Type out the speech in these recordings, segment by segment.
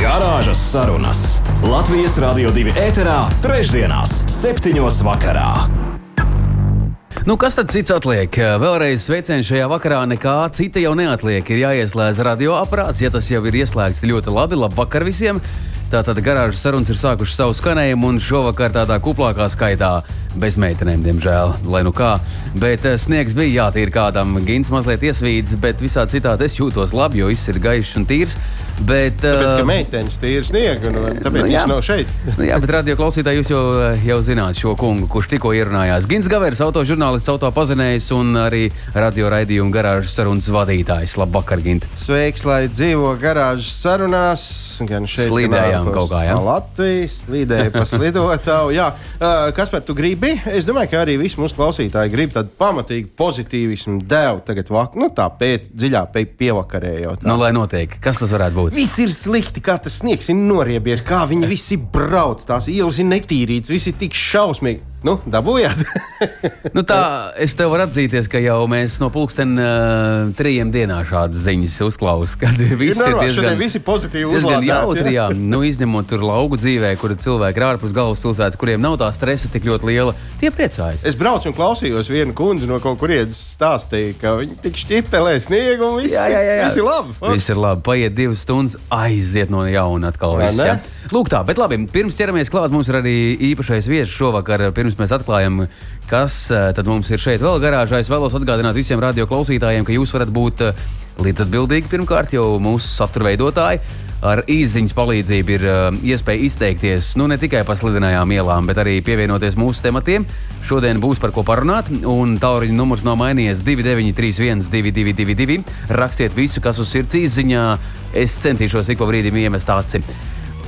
Garāžas sarunas Latvijas Rādio 2 ēterā, trešdienās, septiņos vakarā. Nu, kas tad cits atliek? Vēlreiz sveicienu šajā vakarā. Nekā cita jau neatliek. Ir jāieslēdz radioaparāts. Ja tas jau ir ieslēgts, ļoti labi. Labvakar visiem! Tātad garāžas sarunas ir sākušas savu skanējumu, un šovakar tādā kuplākā skaitā bez meitenēm, diemžēl. Lai nu kā. Bet eh, sniegs bija jātīra kādam. Gins mazliet iesvīdis, bet visā citādi es jūtos labi, jo viss ir gaišs un tīrs. Bet, tāpēc, ka meitenes tīra sniegu, un tāpēc nu, viņš nav šeit. nu, jā, bet radio klausītāji, jūs jau, jau zināt šo kungu, kurš tikko ierunājās. Gins Gavers, autožurnālists, autopazinējs un arī radio raidījuma garāžas sarunas vadītājs. Labvakar, Gint! Sveiks, lai dzīvo garāžas sarunās, gan šeit, Slīdējām kaut kā, jā. Latvijas, slīdēja pa slidotāju. Jā, kas par tu gribi? Es domāju, ka arī visi mūsu klausītāji grib tādu pamatīgu pozitīvismu devu tagad vak, nu tā pēc dziļā pēc pievakarē jau. Tā. Nu, lai notiek, kas tas varētu būt? Būt. Viss ir slikti, kā tas sniegs ir noriebies, kā viņi visi brauc, tās ielas ir netīrītas, viss ir tik šausmīgi. Nu, dabūjāt. nu tā, es tev varu atzīties, ka jau mēs no pulksten uh, trījiem dienā šādas ziņas uzklausām. Kad viss ir, ir diezgan, visi pozitīvi diezgan jautri, jā. nu, izņemot tur lauku dzīvē, kur cilvēki ir ārpus galvaspilsētas, kuriem nav tā stresa tik ļoti liela, tie priecājas. Es braucu un klausījos vienu kundzi no kaut kurienes stāstīja, ka viņi tik šķipelē sniegu un viss, jā, jā, jā, jā. viss ir labi. Viss ir labi, paiet divas stundas, aiziet no jauna atkal. Viss, ja? Lūk tā, bet labi, pirms ķeramies klāt, mums ir arī īpašais viesis šovakar. Pirms mēs atklājam, kas eh, tad mums ir šeit vēl garāžā, es vēlos atgādināt visiem radio klausītājiem, ka jūs varat būt eh, līdzatbildīgi pirmkārt, jo mūsu satura veidotāji ar īsiņas palīdzību ir uh, iespēja izteikties nu, ne tikai par slidinājām ielām, bet arī pievienoties mūsu tematiem. Šodien būs par ko parunāt, un tālruņa numurs nav mainījies 2931, 222, rakstiet visu, kas uz sirds izziņā. Es centīšos ik pa brīdim iemest aci.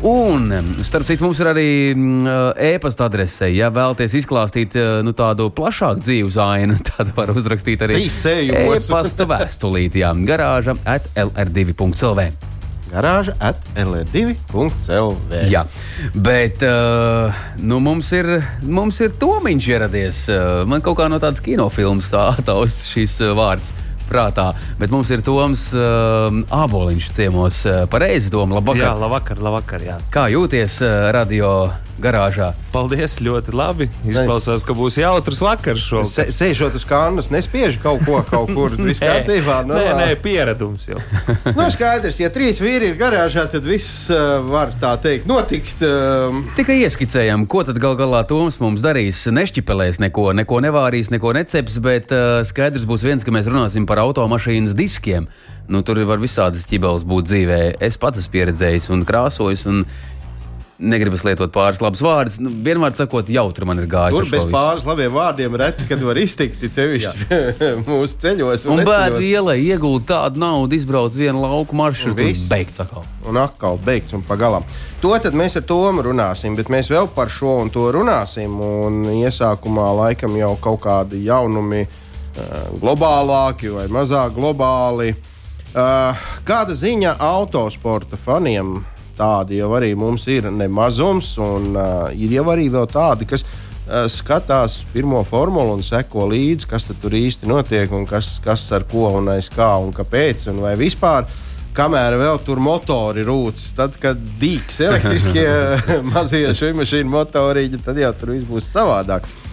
Un, starp citu, mums ir arī mm, e-pasta adrese. Ja vēlaties izklāstīt nu, tādu plašāku dzīves ainu, tad var uzrakstīt arī e-pasta vēstulīti. Jā, garāža at lr2.lv. Garāža at lr2.lv. Jā, bet uh, nu, mums, ir, mums ir Tomiņš ieradies. Man kaut kā no tādas kinofilmas tā taust šīs vārds prātā. Bet mums ir Toms uh, Āboliņš ciemos. Uh, pareizi, Tom, labvakar. Jā, labvakar, labvakar. Jā. Kā jūties uh, radio garāžā? Paldies, ļoti labi. Izklausās, ka būs jautrs vakars šodien. Se, sēžot uz kānas, nespiež kaut ko, kaut kur. Viss kārtībā. No, nē, nē, pieredums jau. nu, skaidrs, ja trīs vīri ir garāžā, tad viss uh, var tā teikt notikt. Uh... Tikai ieskicējam, ko tad gal galā Toms mums darīs. Nešķipelēs neko, neko nevārīs, neko neceps, bet uh, skaidrs būs viens, ka mēs runāsim par automašīnas diskiem. Nu, tur var visādas ķibeles būt dzīvē. Es pats esmu pieredzējis un krāsojis. Un negribas lietot pāris labus vārdus. Nu, vienmēr sakot, jautri man ir gājis. Tur bez pāris labiem vārdiem reti, kad var iztikt sevišķi mūsu ceļos. Un, un bērnu ielai iegūt tādu naudu, izbrauc vienu lauku maršrutu un beigts atkal. Un atkal beigts un pagalam. To tad mēs ar Tomu runāsim, bet mēs vēl par šo un to runāsim. Un iesākumā laikam jau kaut kādi jaunumi uh, globālāki vai mazāk globāli. Uh, kāda ziņa autosporta faniem tādi jau arī mums ir nemazums, un uh, ir jau arī tādi, kas uh, skatās pirmo formulu un seko līdzi, kas tur īsti notiek un kas, kas ar ko un aiz kā un kāpēc un vai vispār. Kamēr vēl tur motori rūc, tad, kad dīks elektriskie mazie šī mašīna motoriņi, tad jau tur viss būs savādāk. Uh,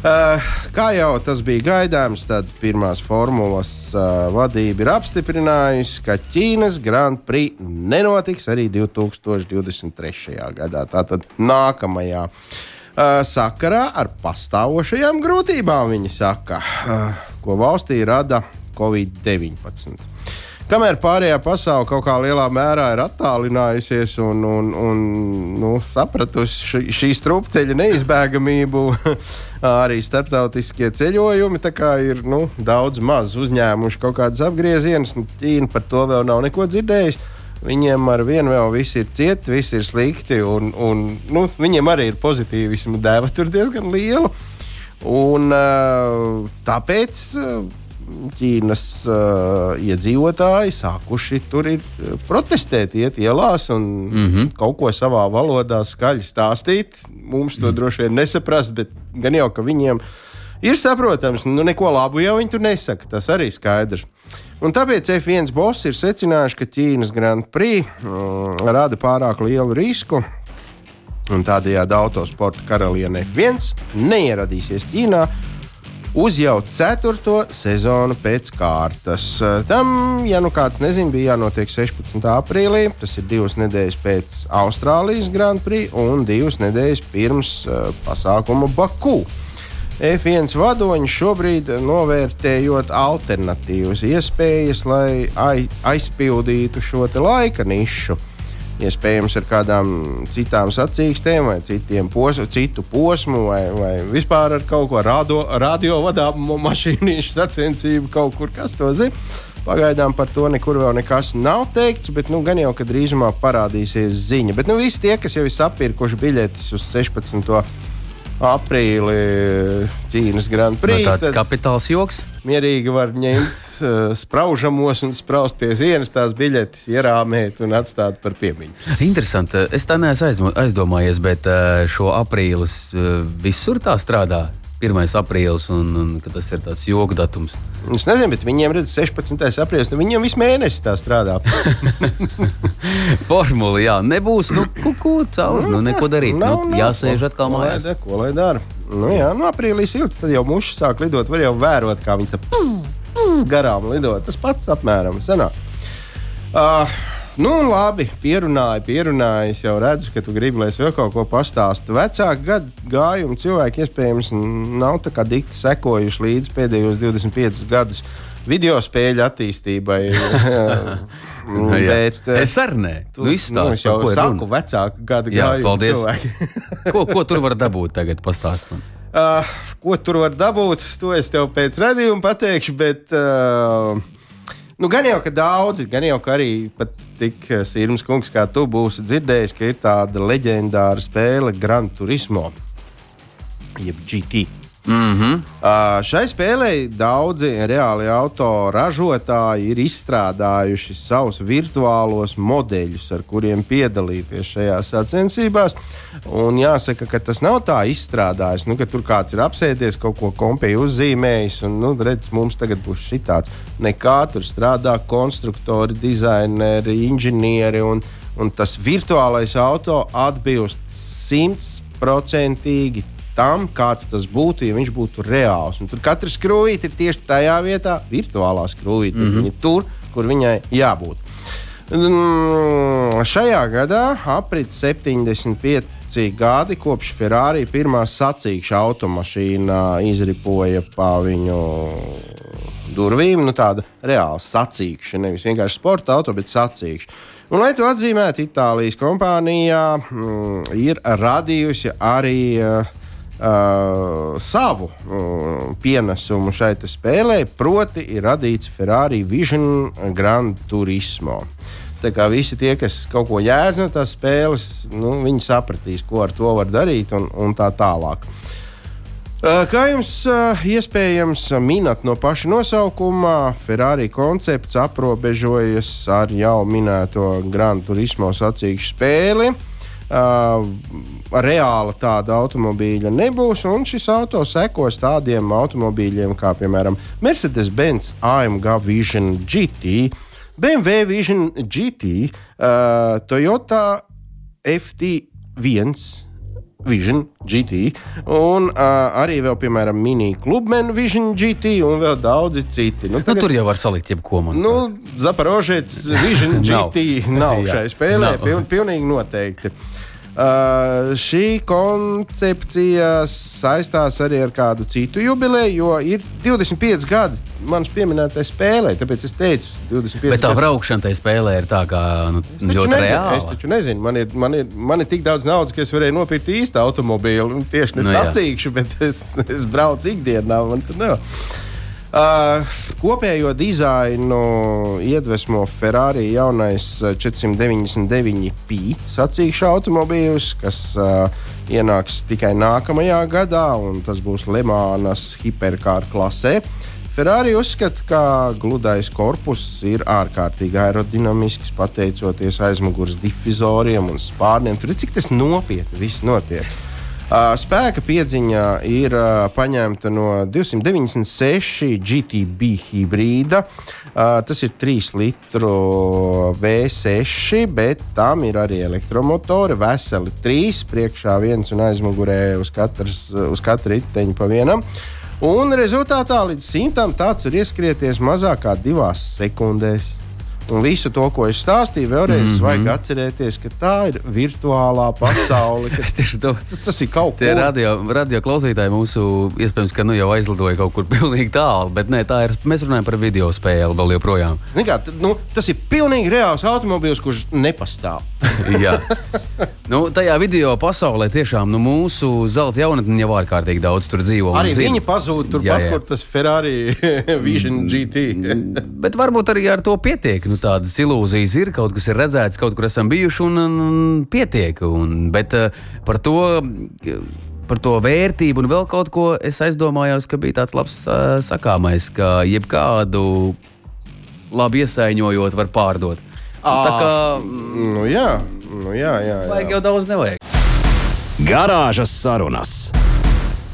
kā jau tas bija gaidāms, tad pirmās formulas uh, vadība ir apstiprinājusi, ka Ķīnas Grand Prix nenotiks arī 2023. gadā. Tātad nākamajā uh, sakarā ar pastāvošajām grūtībām viņi saka, uh, ko valstī rada Covid-19. Kamēr pārējā pasaule kaut kā lielā mērā ir attālinājusies un, un, un nu, sapratusi šī, šī strupceļa neizbēgamību, arī starptautiskie ceļojumi ir nu, daudz maz uzņēmuši kaut kādas apgriezienus. Ķīna par to vēl nav neko dzirdējusi. Viņiem ar vienu vēl viss ir cieti, viss ir slikti. Un, un, nu, viņiem arī ir pozitīvisma dēva tur diezgan liela. Un, tāpēc Ķīnas uh, iedzīvotāji sākuši tur ir protestēt, iet ielās un mm -hmm. kaut ko savā valodā skaļi stāstīt. Mums to mm -hmm. droši vien nesaprast, bet gan jau ka viņiem ir saprotams, nu neko labu jau viņi tur nesaka. Tas arī skaidrs. Un tāpēc F1 boss ir secinājuši, ka Ķīnas Grand Prix mm, rada pārāk lielu risku. Un tādējādi autosporta karaliene F1 neieradīsies Ķīnā uz jau ceturto sezonu pēc kārtas. Tam, ja nu kāds nezina, bija jānotiek 16. aprīlī. Tas ir divas nedēļas pēc Austrālijas Grand Prix un divas nedēļas pirms uh, pasākuma Baku. F1 vadoņi šobrīd novērtējot alternatīvas iespējas, lai aizpildītu šo laika nišu. Iespējams, ar kādām citām sacīkstēm, vai citiem pos, citu posmu, vai, vai vispār ar kaut ko radio, radio vadāmu mašīnīšu sacensību, kaut kur kas to zina. Pagaidām par to nekur vēl nekas nav teikts, bet nu, gan jau, ka drīzumā parādīsies ziņa. Bet nu, visi tie, kas jau ir sapirkuši biļetes uz 16 aprīlī Ķīnas Grand Prix. No tāds kapitāls joks. Mierīgi var ņemt uh, spraužamos un spraust pie sienas tās biļetes, ierāmēt un atstāt par piemiņu. Interesanti. Es tā neesmu aizdomājies, bet uh, šo aprīlis uh, visur tā strādā. 1. aprīlis, un, un tas ir tāds joku datums. Es nezinu, bet viņiem redz 16. aprīlis. Nu viņiem visu mēnesi tā strādā. Formula, jā, nebūs nu, kuku caur, nu, neko darīt. Nav, nu, jāsēž atkal mājās. Ko lai dara? Nu, jā, nu, aprīlī silts, tad jau muši sāk lidot. Var jau vērot, kā viņi tā pss, pss, garām lido. Tas pats apmēram senā. Uh, Nu, labi, pierunāju, pierunāju. Es jau redzu, ka tu gribi, lai es vēl kaut ko pastāstu. Vecāku gadu gājumu cilvēki iespējams nav tā kā dikti sekojuši līdz pēdējos 25 gadus video spēļu attīstībai. Nu, bet, es arī nē, tu nu, izstāstu, nu, es jau ko saku, vecāku gadu gājumu cilvēki. ko, ko tur var dabūt tagad? Pastāst man. Uh, ko tur var dabūt, to es tev pēc redzējuma pateikšu, bet uh, Nu, gan jau, ka daudzi, gan jau, ka arī tik eh, sirds kungs kā tu būsi dzirdējis, ka ir tāda leģendāra spēle Gran Turismo, jeb GT. Mm -hmm. uh, šai spēlei daudzi reāli auto ražotāji ir izstrādājuši savus virtuālos modeļus, ar kuriem piedalīties šajās sacensībās. Un jāsaka, ka tas nav tā izstrādājis, nu, ka tur kāds ir apsēdies, kaut ko kompiju uzzīmējis, un nu, redz, mums tagad būs šitāds. Nekā tur strādā konstruktori, dizaineri, inženieri, un, un tas virtuālais auto atbilst simtprocentīgi tam, kāds tas būtu, ja viņš būtu reāls. Un tur katra skrūvīte ir tieši tajā vietā, virtuālā skrūvīte. Mm -hmm. Viņa tur, kur viņai jābūt. Mm, šajā gadā aprit 75 gadi kopš Ferrari pirmā sacīkša automašīna izripoja pa viņu durvīm. Nu, tāda reāla sacīkša, nevis vienkārši sporta auto, bet sacīkša. Un, lai to atzīmētu, Itālijas kompānijā mm, ir radījusi arī uh, uh, savu uh, pienesumu šai spēlē, proti, ir radīts Ferrari Vision Grand Turismo. Tā kā visi tie, kas kaut ko jēdz no tās spēles, nu, viņi sapratīs, ko ar to var darīt un, un tā tālāk. Uh, kā jums uh, iespējams minēt no paša nosaukuma, Ferrari koncepts aprobežojas ar jau minēto Grand Turismo sacīkšu spēli. Uh, reāla tāda automobīļa nebūs, un šis auto sekos tādiem automobīļiem kā, piemēram, Mercedes-Benz AMG Vision GT, BMW Vision GT, uh, Toyota FT1. Vision GT, un uh, arī vēl, piemēram, mini Clubman Vision GT, un vēl daudzi citi. Nu, tagad, nu, tur jau var salikt jebko. Nu, Zaparožēts Vision GT nav šai spēlē, nav. Piln, pilnīgi noteikti. Uh, šī koncepcija saistās arī ar kādu citu jubileju, jo ir 25 gadi manas pieminētajai spēlē. Tāpēc es teicu, 25 Bet tā braukšana tajā spēlē ir tā, kā nu, ļoti nezinu, reāla. Es taču nezinu, man ir, man, ir, man ir tik daudz naudas, ka es varēju nopirkt īstu automobīlu. Tieši Nu, nesacīkšu, bet es, es braucu ikdienā. Man tur nav. Uh, kopējo dizainu iedvesmo Ferrari jaunais 499 Pi sacīkšu automobīls, kas uh, ienāks tikai nākamajā gadā, un tas būs Lemānas hiperkāra klasē. Ferrari uzskata, ka gludais korpus ir ārkārtīgi aerodinamisks, pateicoties aizmugures difuzoriem un spārniem. Tur ir cik tas nopietni viss notiek. Spēka piedziņa ir paņemta no 296 GTB hibrīda. Tas ir 3 litru V6, bet tam ir arī elektromotori. Veseli 3, priekšā viens un aizmugurē uz, katras, uz katra riteņa pa vienam. Un rezultātā līdz simtam tāds var ieskrieties mazāk kā divās sekundēs. Visu to, ko es stāstīju, vēlreiz mm -hmm. vajag atcerēties, ka tā ir virtuālā pasaule. to, tas ir kaut kas tāds. Radio, radio klausītāji mūsu iespējams, ka nu jau aizlidoja kaut kur pilnīgi tālu, bet nē, tā ir. Mēs runājam par video spēli vēl joprojām. Kā, nu, tas ir pilnīgi reāls automobīls, kurš nepastāv. Jā. Nu, tajā video pasaulē tiešām nu, mūsu zelta jaunatne jau ārkārtīgi daudz tur dzīvo. Arī zina. viņi pazūd turpat, kur tas Ferrari Vision GT. bet varbūt arī ar to pietiek. Nu, tādas ilūzijas ir, kaut kas ir redzēts, kaut kur esam bijuši un, un, un pietiek. Un, bet uh, par to. Par to vērtību un vēl kaut ko es aizdomājos, ka bija tāds labs uh, sakāmais, ka jebkādu labi iesaiņojot, var pārdot. À, tā kā. Nu, jā, nu, jā, jā, jā. Vajag jau daudz nevajag. Garāžas sarunas.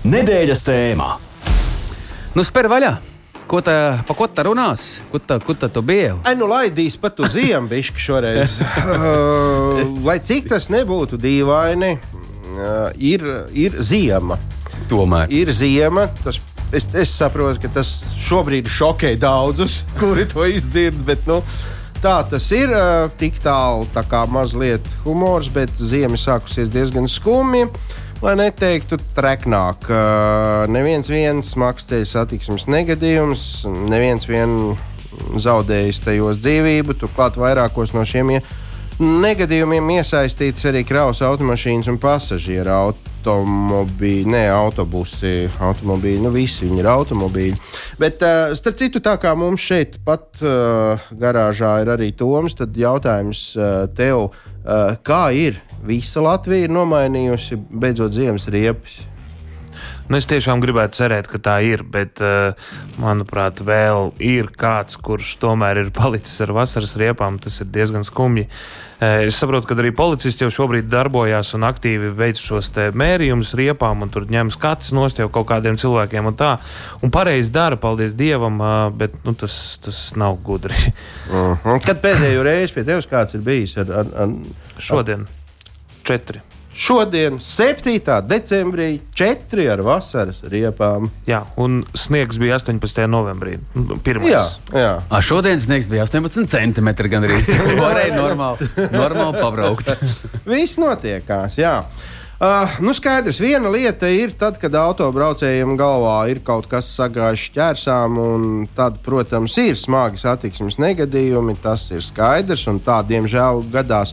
Nedēļas tēmā. Nu, spēr vaļā! Ko tā, pa ko tā runās? Kur tā, kur tā tu biji? Ai, nu laidīs pat uz ziemu bišķi šoreiz. uh, lai cik tas nebūtu dīvaini, uh, ir, ir ziema. Tomēr. Ir ziema, tas es, es saprotu, ka tas šobrīd šokē daudzus, kuri to izdzird. Bet, nu, tā tas ir. Tik tālu tā kā mazliet humors, bet ziema sākusies diezgan skumji lai neteiktu treknāk. Neviens viens smags ceļu satiksmes negadījums, neviens vien zaudējis tajos dzīvību, turklāt vairākos no šiem negadījumiem iesaistīts arī kravas automašīnas un pasažieru automobīļi, ne autobusi, automobīļi, nu visi viņi ir automobīļi. Bet, uh, starp citu, tā kā mums šeit pat uh, garāžā ir arī Toms, tad jautājums uh, tev, uh, kā ir visa Latvija ir nomainījusi beidzot ziemas riepas. Nu, es tiešām gribētu cerēt, ka tā ir, bet, manuprāt, vēl ir kāds, kurš tomēr ir palicis ar vasaras riepām. Tas ir diezgan skumji. Uh, es saprotu, ka arī policisti jau šobrīd darbojas un aktīvi veic šos mērījumus riepām, un tur ņem skats nost jau kaut kādiem cilvēkiem. Un tā, un pareizi dara, paldies Dievam, uh, bet nu, tas, tas nav gudri. uh -huh. Kad pēdējo reizi pie tevis kāds ir bijis ar, ar, ar... šodien? Četri. Šodien, 7. decembrī, 4 ar vasaras riepām. Jā, un sniegs bija 18. novembrī. Pirmais. Jā, jā. A, šodien sniegs bija 18 centimetri. Gan arī varēja normāli, normāli pabraukt. Viss notiekās, jā. Uh, nu skaidrs, viena lieta ir tad, kad autobraucējiem galvā ir kaut kas sagājis ķērsām, un tad, protams, ir smagi satiksmes negadījumi. Tas ir skaidrs, un tā, diemžēl, gadās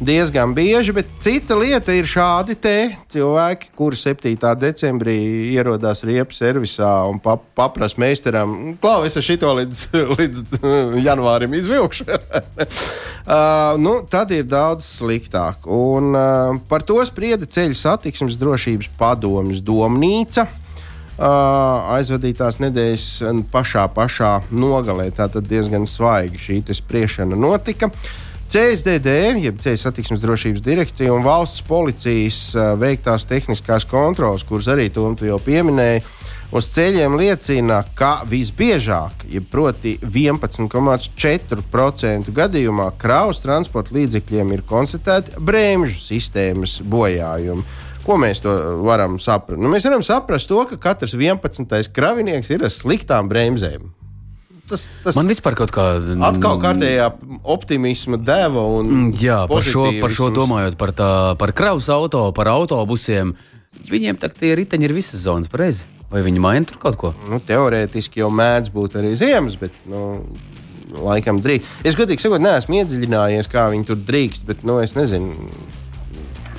diezgan bieži, bet cita lieta ir šādi cilvēki, kuri 7. decembrī ierodās riepu servisā un pap paprasa meistaram, klau, es šito līdz, līdz janvārim izvilkšu. uh, nu, tad ir daudz sliktāk. Un, uh, par to sprieda ceļu satiksmes drošības padomjas domnīca. Uh, aizvadītās nedēļas pašā, pašā nogalē. Tā tad diezgan svaigi šī spriešana notika. Uh, CSDD, jeb Ceļu satiksmes drošības direkcija un valsts policijas veiktās tehniskās kontrolas, kuras arī to jau pieminēja, uz ceļiem liecina, ka visbiežāk, ja proti 11,4% gadījumā kravas transporta līdzekļiem ir konstatēti bremžu sistēmas bojājumi. Ko mēs to varam saprast? Nu, mēs varam saprast to, ka katrs 11. kravinieks ir ar sliktām bremzēm. Tas, tas Man vispār kaut kāda atkal kārtējā optimisma deva. Mm, jā, par šo, par šo domājot, par, tā, par kravas auto, par autobusiem. Viņiem tā tie riteņi ir visas zonas pareizi. Vai viņi maina tur kaut ko? Nu, teorētiski jau mēdz būt arī ziemas, bet nu, laikam drīkst. Es godīgi sakot, neesmu iedziļinājies, kā viņi tur drīkst, bet nu, es nezinu.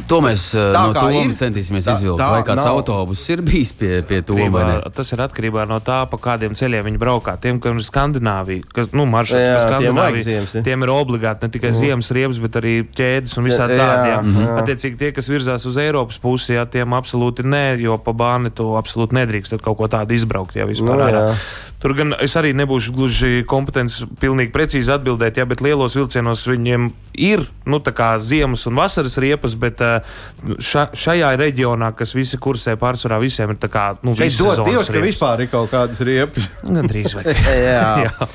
To mēs Tā no kā Toma ir. centīsimies Tā- izvilkt. tā Vai kāds nav. autobus ir bijis pie, pie Toma vai ne? Atkarībā- Tas ir atkarībā no tā, pa kādiem ceļiem viņi braukā. Tiem, kam ir Skandināvija, kas nu, maršruts pa tiem Skandināviju, ziemas, ja. tiem ir obligāti ne tikai ziemas riepas, bet arī ķēdes un visādi tādi. Jā. Attiecīgi, tie, kas virzās uz Eiropas pusi, jā, tiem absolūti nē, jo pa bāni tu absolūti nedrīkst kaut ko tādu izbraukt. Jā, vispār Nu, jā. Tur gan es arī nebūšu gluži kompetents pilnīgi precīzi atbildēt, jā, bet lielos vilcienos viņiem ir nu, tā kā ziemas un vasaras riepas, bet eh, ša, šajā reģionā, kas visi kursē pārsvarā, visiem ir tā kā nu, visas Dievs, ka vispār ir kaut kādas riepas. Gan drīz vai Jā. Jā.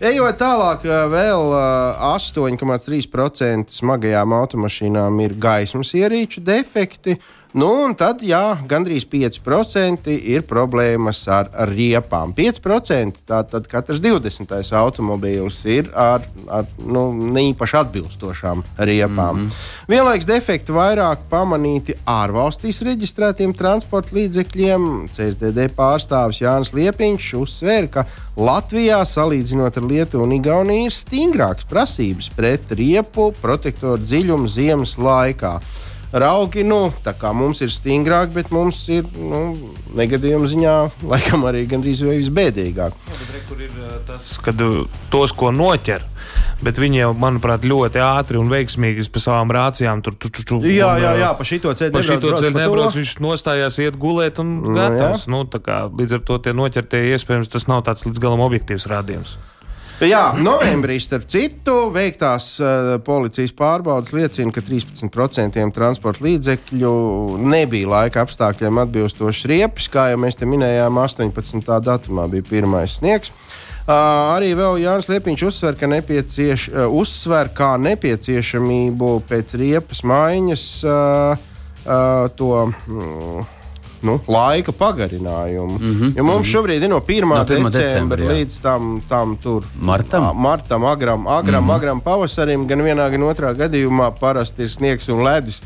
Ejot tālāk, eh, vēl eh, 8,3% smagajām automašīnām ir gaismas ierīču defekti. Nu, un tad, jā, gandrīz 5% ir problēmas ar, ar riepām. 5% tātad katrs 20. automobīls ir ar, ar nu, neīpaši atbilstošām riepām. Mm -hmm. Vienlaikus defekti vairāk pamanīti ārvalstīs reģistrētiem transporta līdzekļiem. CSDD pārstāvis Jānis Liepiņš uzsvēra, ka Latvijā, salīdzinot ar Lietuvu un Igauniju, ir stingrākas prasības pret riepu protektoru dziļumu ziemas laikā. Raugi, nu, tā kā mums ir stingrāk, bet mums ir nu, negadījuma ziņā, laikam, arī gandrīz visbēdīgāk. Kur ir uh, tas, kad uh, tos, ko noķer, bet viņi jau, manuprāt, ļoti ātri un veiksmīgi pa savām rācijām tur tur tur Jā, jā, jā, pa šito ceļu Pa šito ceļu nebrauc, viņš nostājās, iet gulēt un Nu, gatavs. Nu, tā kā, līdz ar to tie noķertie iespējams tas nav tāds līdz galam objektīvs rādījums. Jā, novembrī, starp citu, veiktās uh, policijas pārbaudas liecina, ka 13% transporta līdzekļu nebija laika apstākļiem atbilstošs riepes. Kā jau mēs te minējām, 18. datumā bija pirmais sniegs. Uh, arī Jānis Liepiņš uzsver, ka, nepiecieš, uh, uzsver, kā nepieciešamību pēc riepas maiņas uh, uh, to. Mm, Nu, laika pagarinājumu. Mm -hmm, jo mums šobrīd ir no 1. No No 1. decembra jā. līdz tam, tam tur Martam? Ā, martam, agram, agram, mm -hmm. agram pavasarim, gan vienā, gan otrā gadījumā parasti ir sniegs un ledus.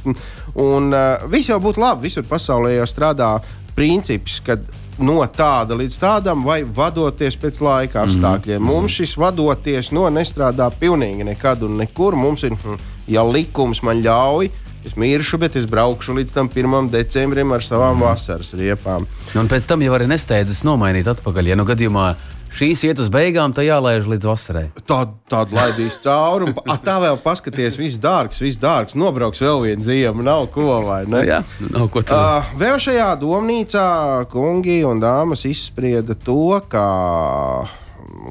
Un uh, viss jau būtu labi. Visur pasaulē jau strādā princips, ka no tāda līdz tādam, vai vadoties pēc laika apstākļiem. Mm -hmm. Mums šis vadoties no nestrādā pilnīgi nekad un nekur. Mums ir, hm, ja likums man ļauj. Es miršu, bet es braukšu līdz tam 1. decembrim ar savām mm. vasaras riepām. Nu, un pēc tam jau arī nesteidzas nomainīt atpakaļ. Ja nu gadījumā šīs iet uz beigām, tad jālaiž līdz vasarai. Tādu, tādu laidīs cauri. Un, a, tā vēl paskaties, viss dārgs, viss dārgs. Nobrauks vēl vienu ziemu, nav ko vai ne? Nu, jā, nav ko tādu. Uh, vēl šajā domnīcā kungi un dāmas izsprieda to, ka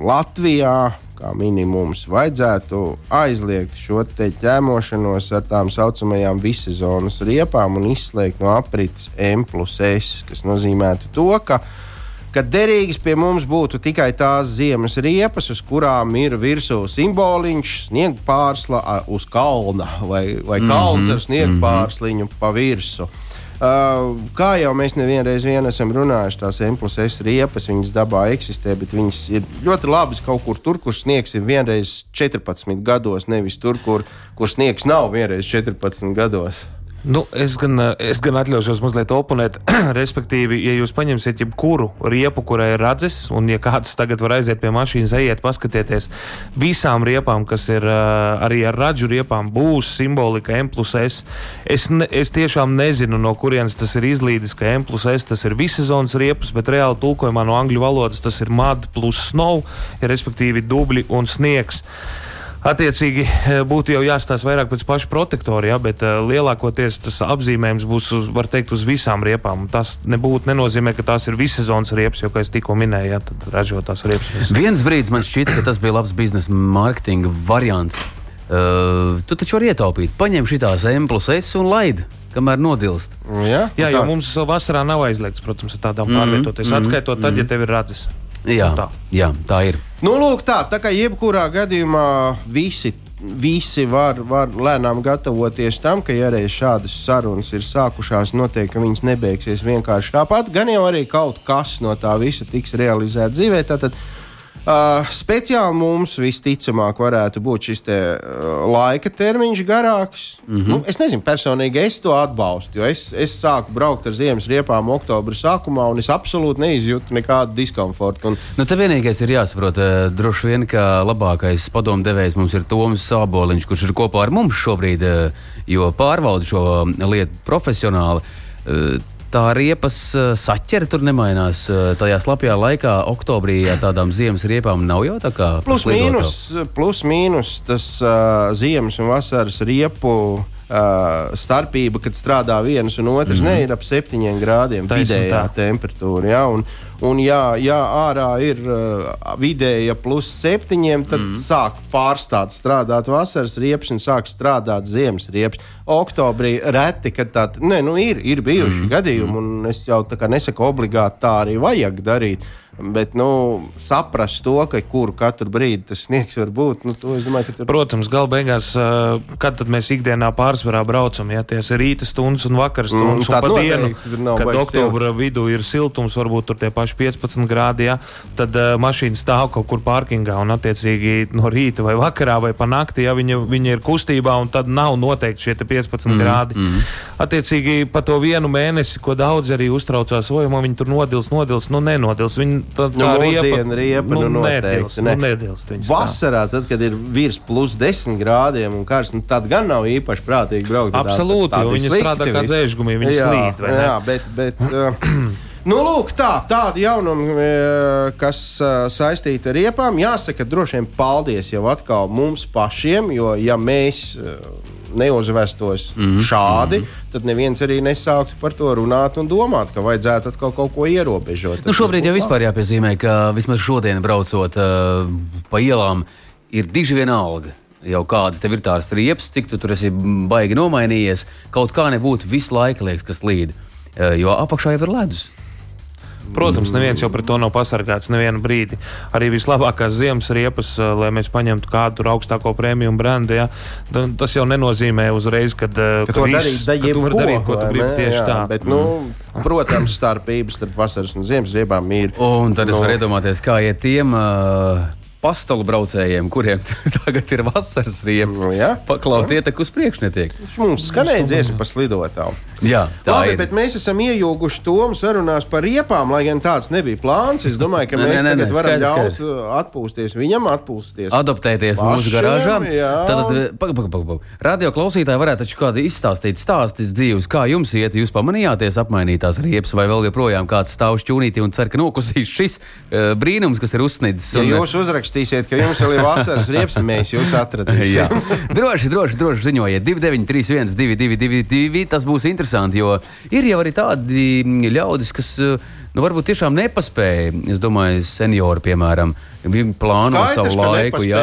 Latvijā kā minimums vajadzētu aizliegt šo te ķēmošanos ar tām saucamajām vissezonas riepām un izslēgt no aprites M plus S, kas nozīmētu to, ka ka derīgas pie mums būtu tikai tās ziemas riepas, uz kurām ir virsū simboliņš, sniega pārsla uz kalna vai, vai kalns ar sniega pārsliņu pa virsmu. Uh, kā jau mēs nevienreiz vien esam runājuši, tās M plus S riepas, viņas dabā eksistē, bet viņas ir ļoti labas kaut kur tur, kur sniegs ir vienreiz 14 gados, nevis tur, kur, kur sniegs nav vienreiz 14 gados. Nu, es, gan, eh, es gan atļaušos mazliet oponēt. Respektīvi, ja jūs paņemsiet jebkuru riepu, kurai ir radzes, un ja kāds tagad var aiziet pie mašīnas, ejiet, paskatieties, visām riepām, kas ir eh, arī ar radžu riepām, būs simbolika M plus S. Es, ne, es tiešām nezinu, no kurienes tas ir izlīdis, ka M plus S tas ir vissezonas riepas, bet reāli tulkojumā no angļu valodas tas ir mud plus snow, ja respektīvi dubļi un sniegs. Attiecīgi, eh, būtu jau jāstāsta vairāk pēc paša protektora, ja, bet uh, lielākoties tas apzīmējums būs, uz, var teikt, uz visām riepām. Tas nebūtu nenozīmē, ka tās ir vissezonas riepas, jo, kā es tikko minēju, ja, tad ražotās riepas. Viens brīdis man šķita, ka tas bija labs biznesa mārketinga variants. Uh, tu taču vari ietaupīt. Paņem šīs M plus S un laidi, kamēr nodilst. Ja? Jā, Tā. jo mums vasarā nav aizliegts, protams, ar tādām pārvietoties. Mm -hmm. Atskaitot tad, ja tev ir radzes. Jā, Tā. jā, tā ir. Nu, lūk, tā, tā kā jebkurā gadījumā visi, visi var, var lēnām gatavoties tam, ka, ja reiz šādas sarunas ir sākušās, noteikti viņas nebeigsies vienkārši tāpat. Gan jau arī kaut kas no tā visa tiks realizēts dzīvē. Tātad Uh, speciāli mums visticamāk varētu būt šis te, uh, laika termiņš garāks. Mm -hmm. nu, es nezinu, personīgi es to atbalstu, jo es, es sāku braukt ar ziemas riepām oktobra sākumā, un es absolūti neizjūtu nekādu diskomfortu. Un... Nu, te vienīgais ir jāsaprot, uh, droši vien, ka labākais padomdevējs mums ir Toms Sāboliņš, kurš ir kopā ar mums šobrīd, uh, jo pārvalda šo lietu profesionāli. Uh, tā riepas uh, saķere tur nemainās. Uh, tajā slapjā laikā, oktobrī, tādām ziemas riepām nav jau tā kā. Plus mīnus, plus mīnus tas uh, ziemas un vasaras riepu. Uh, starpība, kad strādā viens un otrs, mm -hmm. ne, ir ap septiņiem grādiem vidējā temperatūra. Ja, un, Un, ja, ja ārā ir uh, vidēja plus septiņiem, tad mm. sāk pārstāt strādāt vasaras riepas un sāk strādāt ziemas riepas. Oktobrī reti, kad tā ne, nu ir, ir bijuši mm. gadījumi, un es jau nesaku obligāti tā arī vajag darīt. Bet nu, saprast to, ka kuru katru brīdi tas sniegs var būt. Nu, domāju, tur... Protams, gala beigās, kad mēs ikdienā pārsvarā braucam, ja tās ir rīta stundas un vakar mm, stundas, mm, un pa dienu, kad oktobra silts. vidū ir siltums, varbūt tur tie paši 15 grādi, ja, tad uh, mašīna stāv kaut kur parkingā un attiecīgi no rīta vai vakarā vai pa nakti, ja viņa, viņa ir kustībā, un tad nav noteikti šie 15 mm, grādi. Mm. Attiecīgi pa to vienu mēnesi, ko daudz arī uztraucās, vai man viņi tur nodils, nodils, nu nenodils. Viņi tā nu, riepa, riepa nu, nu, noteikti. Nu, nedils, nu, Vasarā, tad, kad ir virs plus 10 grādiem un karsts, nu, tad gan nav īpaši prātīgi braukt. Absolūti, tā, tā, tā viņi strādā kā dzēžgumi, viņi slīd. Jā, bet, bet uh, Nu, lūk, tā, tādi jaunumi, uh, kas uh, saistīti ar riepām. Jāsaka, droši vien paldies jau atkal mums pašiem, jo ja mēs neuzvestos mm -hmm. šādi, mm -hmm. tad neviens arī nesāktu par to runāt un domāt, ka vajadzētu atkal kaut ko ierobežot. Nu, šobrīd jau vispār jāpiezīmē, ka vismaz šodien braucot uh, pa ielām, ir diži vienalga. Jau kādas tev ir tās riepas, cik tu tur esi baigi nomainījies, kaut kā nebūtu visu laiku liekas, kas līd. Uh, jo apakšā jau ir ledus. Protams, neviens jau pret to nav pasargāts nevienu brīdi. Arī vislabākās ziemas riepas, eh, lai mēs paņemtu kādu augstāko prēmiju brendu, ja, tas jau nenozīmē uzreiz, kad, eh, ka, ka, viss, darīt, ka tu vari darīt, ko tu gribi tieši jā, tā. Bet, nu. Protams, starpības starp vasaras un ziemas riebām ir. Un tad es nu, varu iedomāties, kā iet tiem. Uh, pastalu braucējiem, kuriem tagad ir vasaras riepas. Nu, ja? Paklaut, ietek uz priekšu netiek. Mums skanēja dziesma par slidotām. Jā, Labi, ir. bet mēs esam iejūguši Tomu sarunās par riepām, lai gan tāds nebija plāns. Es domāju, ka mēs ne, ne, tagad ne, varam skaidrs, ļaut skaidrs. Uh, atpūsties viņam, atpūsties. Adaptēties pašiem, mūsu garāžā. Tad, pagaidi, pagaidi, pagaidi. Radio klausītāji varētu taču kādu izstāstīt stāstus dzīves, kā jums iet, jūs pamanījāties apmainītās riepas, vai vēl joprojām kāds stāv šķūnītī un cer, ka nokusīs šis uh, brīnums, kas ir uzsniedzis. Ja un, jūs uzrakstīsiet, ka jums vēl ir vasaras riepas, mēs jūs atradīsim. droši, droši, droši ziņojiet 2931, 222, tas būs interesanti, jo ir jau arī tādi ļaudis, kas nu, varbūt tiešām nepaspēja. Es domāju, seniori, piemēram, Viņi plāno Skaidrs, savu laiku. Jā,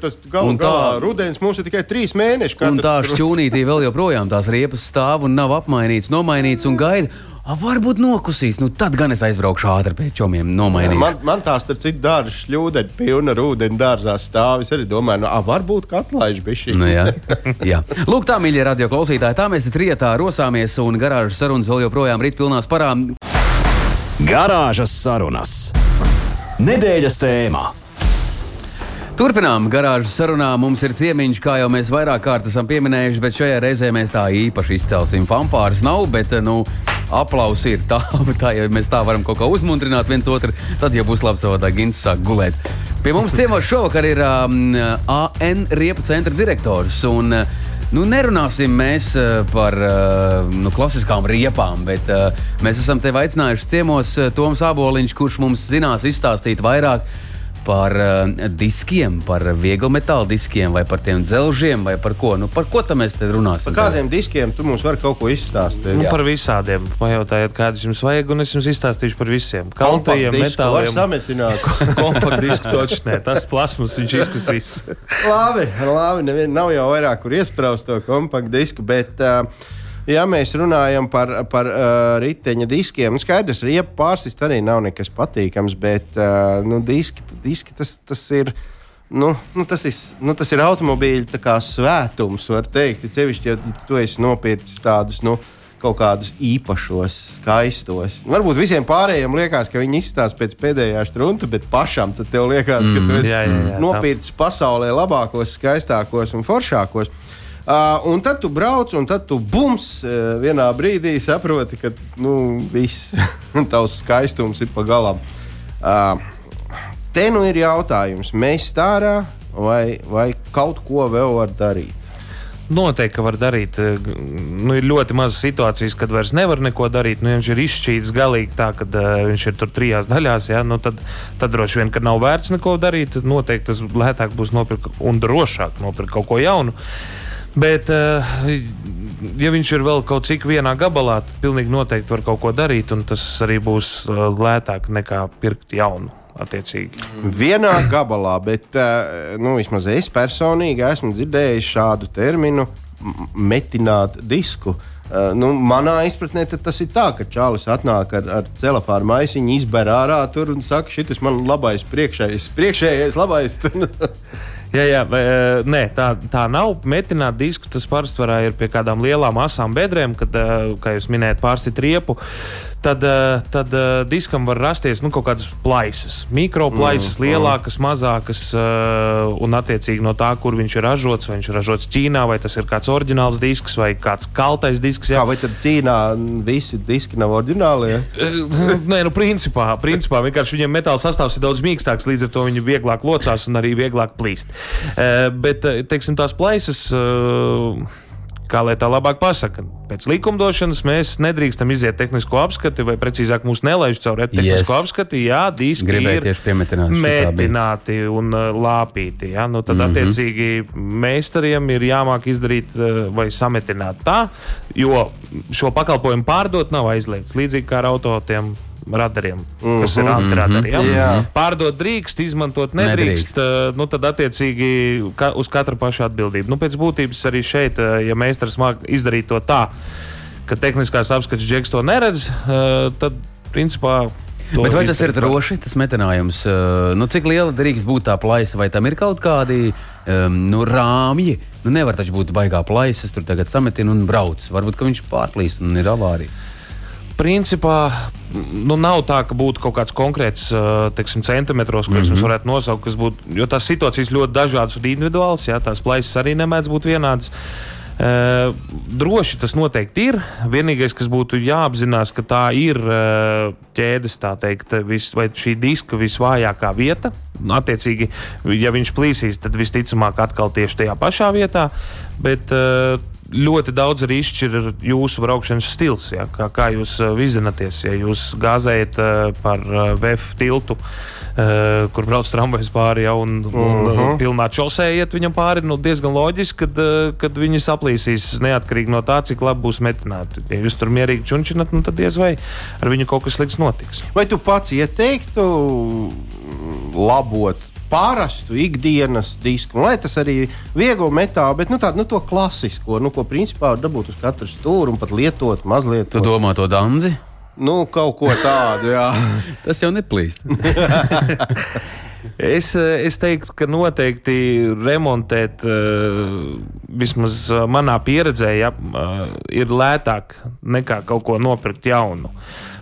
tas galu galā rudens mums ir tikai trīs mēneši. Un tā šķūnītī vēl joprojām tās riepas stāv un nav apmainīts, nomainīts un gaida. A, varbūt nokusīs, nu tad gan es aizbraukšu ātri pēc čomiem, nomainīšu. Man, man tās ir citas dārza šļūdeņa, pilna ar ūdeni dārzā stāv. Es arī domāju, nu, a, varbūt katlaiž bija šī. Nu, jā. jā. Lūk, tā, mīļie radio klausītāji, tā mēs trietā rosāmies un garāžas sarunas vēl joprojām rīt pilnās parām. Garāžas sarunas. Nedēļas tēmā. Turpinām garāžas sarunā. Mums ir ciemiņš, kā jau mēs vairāk kārt esam pieminējuši, bet šajā reizē mēs tā īpaši izcelsim. Fanfāras nav, bet nu, aplausi ir tā, tā, ja mēs tā varam kaut kā uzmundrināt viens otru, tad jau būs labi savādāk Gins sāk gulēt. Pie mums ciemos šovakar ir um, AN Riepu centra direktors. Un, Nu, nerunāsim mēs uh, par uh, nu, klasiskām riepām, bet uh, mēs esam tevi aicinājuši ciemos Toms Aboliņš, kurš mums zinās izstāstīt vairāk par uh, diskiem, par vieglu metāla diskiem, vai par tiem dzelžiem, vai par ko. Nu, par ko tam mēs te runāsim? Par kādiem diskiem tu mums vari kaut ko izstāstīt? Nu, par visādiem. Pajautājiet, kādus jums vajag, un es jums izstāstīšu par visiem. Kaltajiem metāliem. Sametināt. Kompaktdisku točs, nē, tas plasmas viņš izkusīs. labi, labi, nevien, nav jau vairāk, kur iespraust to kompaktdisku, bet uh, ja mēs runājam par, par uh, riteņa diskiem, nu skaidrs, riepa pārsist arī nav nekas patīkams, bet uh, nu, diski, diski tas, tas ir. Nu, nu, tas, ir, nu, tas ir automobīļa svētums, var teikt. Cevišķi, ja tu esi nopircis tādus nu, kaut kādus īpašos, skaistos. Varbūt visiem pārējiem liekas, ka viņi izstāsta pēc pēdējā strunta, bet pašam tev liekas, ka tu esi mm, nopircis pasaulē labākos, skaistākos un foršākos. Uh, un tad tu brauc, un tad tu bums uh, vienā brīdī saproti, ka nu, viss tavs skaistums ir pagalam. Uh, te nu ir jautājums, mēs stārā vai, vai kaut ko vēl var darīt? Noteikti, ka var darīt. Nu, ir ļoti maz situācijas, kad vairs nevar neko darīt. Nu, ja viņš ir izšķīts galīgi tā, ka uh, viņš ir tur trijās daļās, ja, nu, tad, tad droši vien, ka nav vērts neko darīt. Noteikti tas lētāk būs nopirkt un drošāk nopirkt kaut ko jaunu. Bet, uh, ja viņš ir vēl kaut cik vienā gabalā, tad pilnīgi noteikti var kaut ko darīt, un tas arī būs uh, lētāk nekā pirkt jaunu attiecīgi. Vienā gabalā, bet eh, nu, vismaz es personīgi esmu dzirdējis šādu terminu metināt disku. Nu, manā izpratnē tas ir tā, ka Čālijs atnāk ar, ar celofānu maisiņu, izber ārā tur un saka, šis ir mans labais priekšējais, priekšējais labais. Jā, jā, eh, nē, tā, tā nav. Metināt disku tas pārsvarā ir pie kādām lielām asām bedrēm, kad, kā jūs minējāt, pārsit riepu. Uh, tad, eh, tad uh, diskam var rasties nu, kaut kādas plaisas. Mikroplaisas, mm, lielākas, mm. mazākas, uh, un attiecīgi no tā, kur viņš ir ražots, vai viņš ir ražots Ķīnā, vai tas ir kāds oriģināls disks, vai kāds kaltais disks. Jā, kā, vai tad Ķīnā visi diski nav oriģināli? Ja? Nē, nu, principā, principā vienkārši viņiem metāla sastāvs ir daudz mīkstāks, līdz ar to viņi vieglāk locās un arī vieglāk plīst. Bet, teiksim, tās plaisas. Kā lai tā labāk pasaka. Pēc likumdošanas mēs nedrīkstam iziet tehnisko apskati, vai precīzāk mūs nelaiž caur tehnisko yes. apskati. Jā, diski Gribēju ir metināti un uh, lāpīti. Jā, nu tad mm -hmm. attiecīgi meistariem ir jāmāk izdarīt uh, vai sametināt tā, jo šo pakalpojumu pārdot nav aizliegts. Līdzīgi kā ar autotiem radariem, mm -hmm. kas ir mhm. antiradari. Ja? Jā. Pārdot drīkst, izmantot nedrīkst. nedrīkst. Uh, nu, tad, attiecīgi, ka, uz katru pašu atbildību. Nu, pēc būtības arī šeit, uh, ja meistars māk izdarīt to tā, ka tehniskās apskates džeks to neredz, uh, tad, principā, To Bet vai tas ir droši, tas metinājums? Nu, cik liela drīkst būt tā plaisa, vai tam ir kaut kādi um, nu, rāmji? Nu, nevar taču būt baigā plaisas, tur tagad sametina un brauc. Varbūt viņš pārplīst un ir avārija principā nu, nav tā, ka būtu kaut kāds konkrēts teiksim, centimetros, ko mm -hmm. mēs varētu nosaukt, kas būtu. Jo tās situācijas ļoti dažādas un individuālas, jā, tās plaisas arī nemēdz būt vienādas. Uh, droši tas noteikti ir. Vienīgais, kas būtu jāapzinās, ka tā ir uh, ķēdes, tā teikt, vis, vai šī diska visvājākā vieta. Attiecīgi, ja viņš plīsīs, tad visticamāk atkal tieši tajā pašā vietā. Bet uh, ļoti daudz arī izšķir jūsu braukšanas stils. Ja? Kā, kā jūs uh, vizināties, ja jūs gāzējat uh, par VF tiltu, uh, kur brauc tramvajas pāri jau un, -huh. un uh, mhm. pilnā čosē iet viņam pāri, nu, diezgan loģiski, kad, kad viņi saplīsīs neatkarīgi no tā, cik labi būs metināti. Ja jūs tur mierīgi čunčinat, nu, tad diez vai ar viņu kaut kas slikts notiks. Vai tu pats ieteiktu labot parastu ikdienas disku, lai tas arī viegli metālu, bet nu, tādu nu, klasisko, nu, ko principā var dabūt uz katru stūri un pat lietot mazliet. Tu domā to danzi? Nu, kaut ko tādu, jā. tas jau neplīst. Es, es teiktu, ka noteikti remontēt, vismaz manā pieredzē, ja, ir lētāk nekā kaut ko nopirkt jaunu.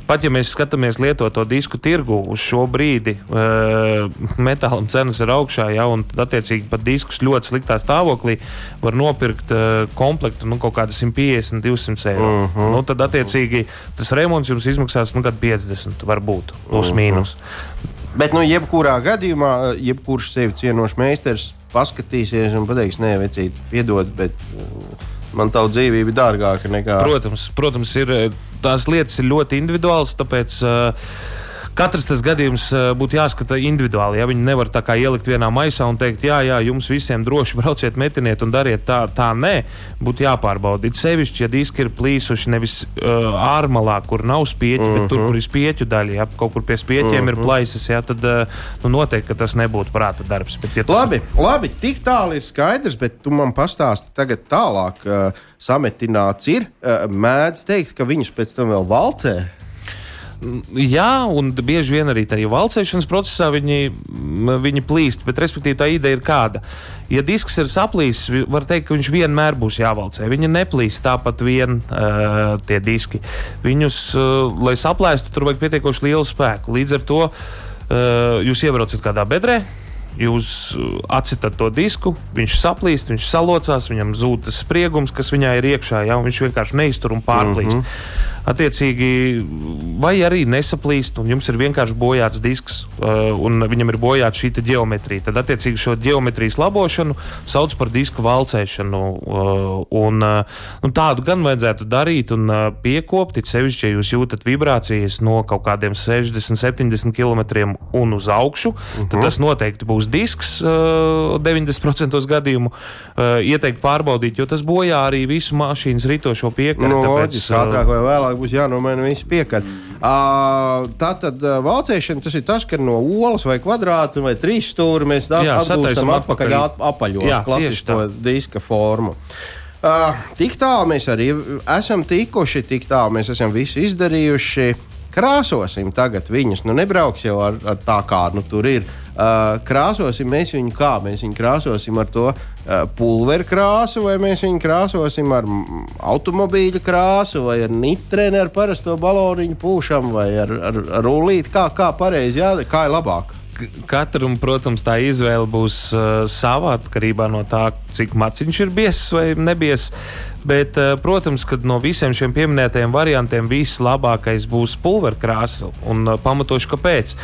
Pat ja mēs skatāmies lietoto disku tirgu uz šo brīdi, uh, metālam cenas ir augšā, ja, un attiecīgi pat diskus ļoti sliktā stāvoklī var nopirkt uh, komplektu nu, kaut kāda 150, 200 eiro. Uh -huh. nu, tad, attiecīgi, tas remonts jums izmaksās nu, 50, varbūt plus uh -huh. mīnus. Bet, nu, jebkurā gadījumā, jebkurš sevi cienošs meistars paskatīsies un pateiks, nē, vecīt, piedod, bet uh, man tā dzīvība ir dārgāka nekā. Protams, protams ir, tās lietas ir ļoti individuālas, tāpēc. Uh, katrs tas gadījums būtu jāskata individuāli. Ja viņi nevar tā kā ielikt vienā maisā un teikt, jā, jā, jums visiem droši brauciet, metiniet un dariet tā, tā nē, būtu jāpārbauda. It sevišķi, ja diski ir plīsuši nevis uh, ārmalā, kur nav spieķi, uh -huh. bet tur, kur ir spieķu daļa, ja kaut kur pie spieķiem uh -huh. ir plaisas, ja, tad uh, nu, noteikti tas nebūtu prāta darbs. Bet, ja tas... Labi, labi, tik tālu ir skaidrs, bet tu man pastāsti tagad tālāk. Uh, sametināts ir, mēdz teikt, ka viņus pēc tam vēl valcē. Jā, un bieži vien arī tajā valcēšanas procesā viņi, viņi plīst. Bet, respektīvi, tā ideja ir kāda. Ja disks ir saplīsis, var teikt, ka viņš vienmēr būs jāvalcē. Viņi neplīst tāpat vien uh, tie diski. Viņus, uh, lai saplēstu, tur vajag pietiekoši lielu spēku. Līdz ar to uh, jūs iebraucat kādā bedrē jūs atsitat to disku, viņš saplīst, viņš salocās, viņam zūd tas spriegums, kas viņā ir iekšā, ja viņš vienkārši neiztur un pārplīst. Mm -hmm attiecīgi, vai arī nesaplīst, un jums ir vienkārši bojāts disks, uh, un viņam ir bojāta šī geometrija. Tad, attiecīgi, šo geometrijas labošanu sauc par disku valcēšanu. Uh, un, uh, un tādu gan vajadzētu darīt un piekopt, it sevišķi, ja jūs jūtat vibrācijas no kaut kādiem 60, 70 km un uz augšu, uh -huh. tad mhm. tas noteikti būs disks 90% gadījumu. Ieteikt pārbaudīt, jo tas bojā arī visu mašīnas ritošo piekari. No, tāpēc, ātrāk vai vēlāk būs jānomaina visi piekari. Uh, tā tad uh, valcēšana tas ir tas, ka no olas vai kvadrāta vai trīs stūra mēs atgūstam atpakaļ apaļo klasisko diska formu. Uh, tik tālu mēs arī esam tikuši, tik tālu mēs esam visu izdarījuši. Krāsosim tagad viņus. Nu, nebrauks jau ar, ar tā, kā nu, tur ir. Uh, krāsosim mēs viņu kā? Mēs viņu krāsosim ar to uh, pulveru krāsu, vai mēs viņu krāsosim ar automobīļa krāsu, vai ar nitrēnu, ar parasto baloniņu pūšam, vai ar, ar, ar rullīti. Kā, kā pareizi, jā, kā ir labāk? katram, protams, tā izvēle būs uh, sava atkarībā no tā, cik maciņš ir biezs vai nebiesis. Bet, uh, protams, ka no visiem šiem pieminētajiem variantiem vislabākais būs pulverkrāsa un uh, pamatošu, kāpēc.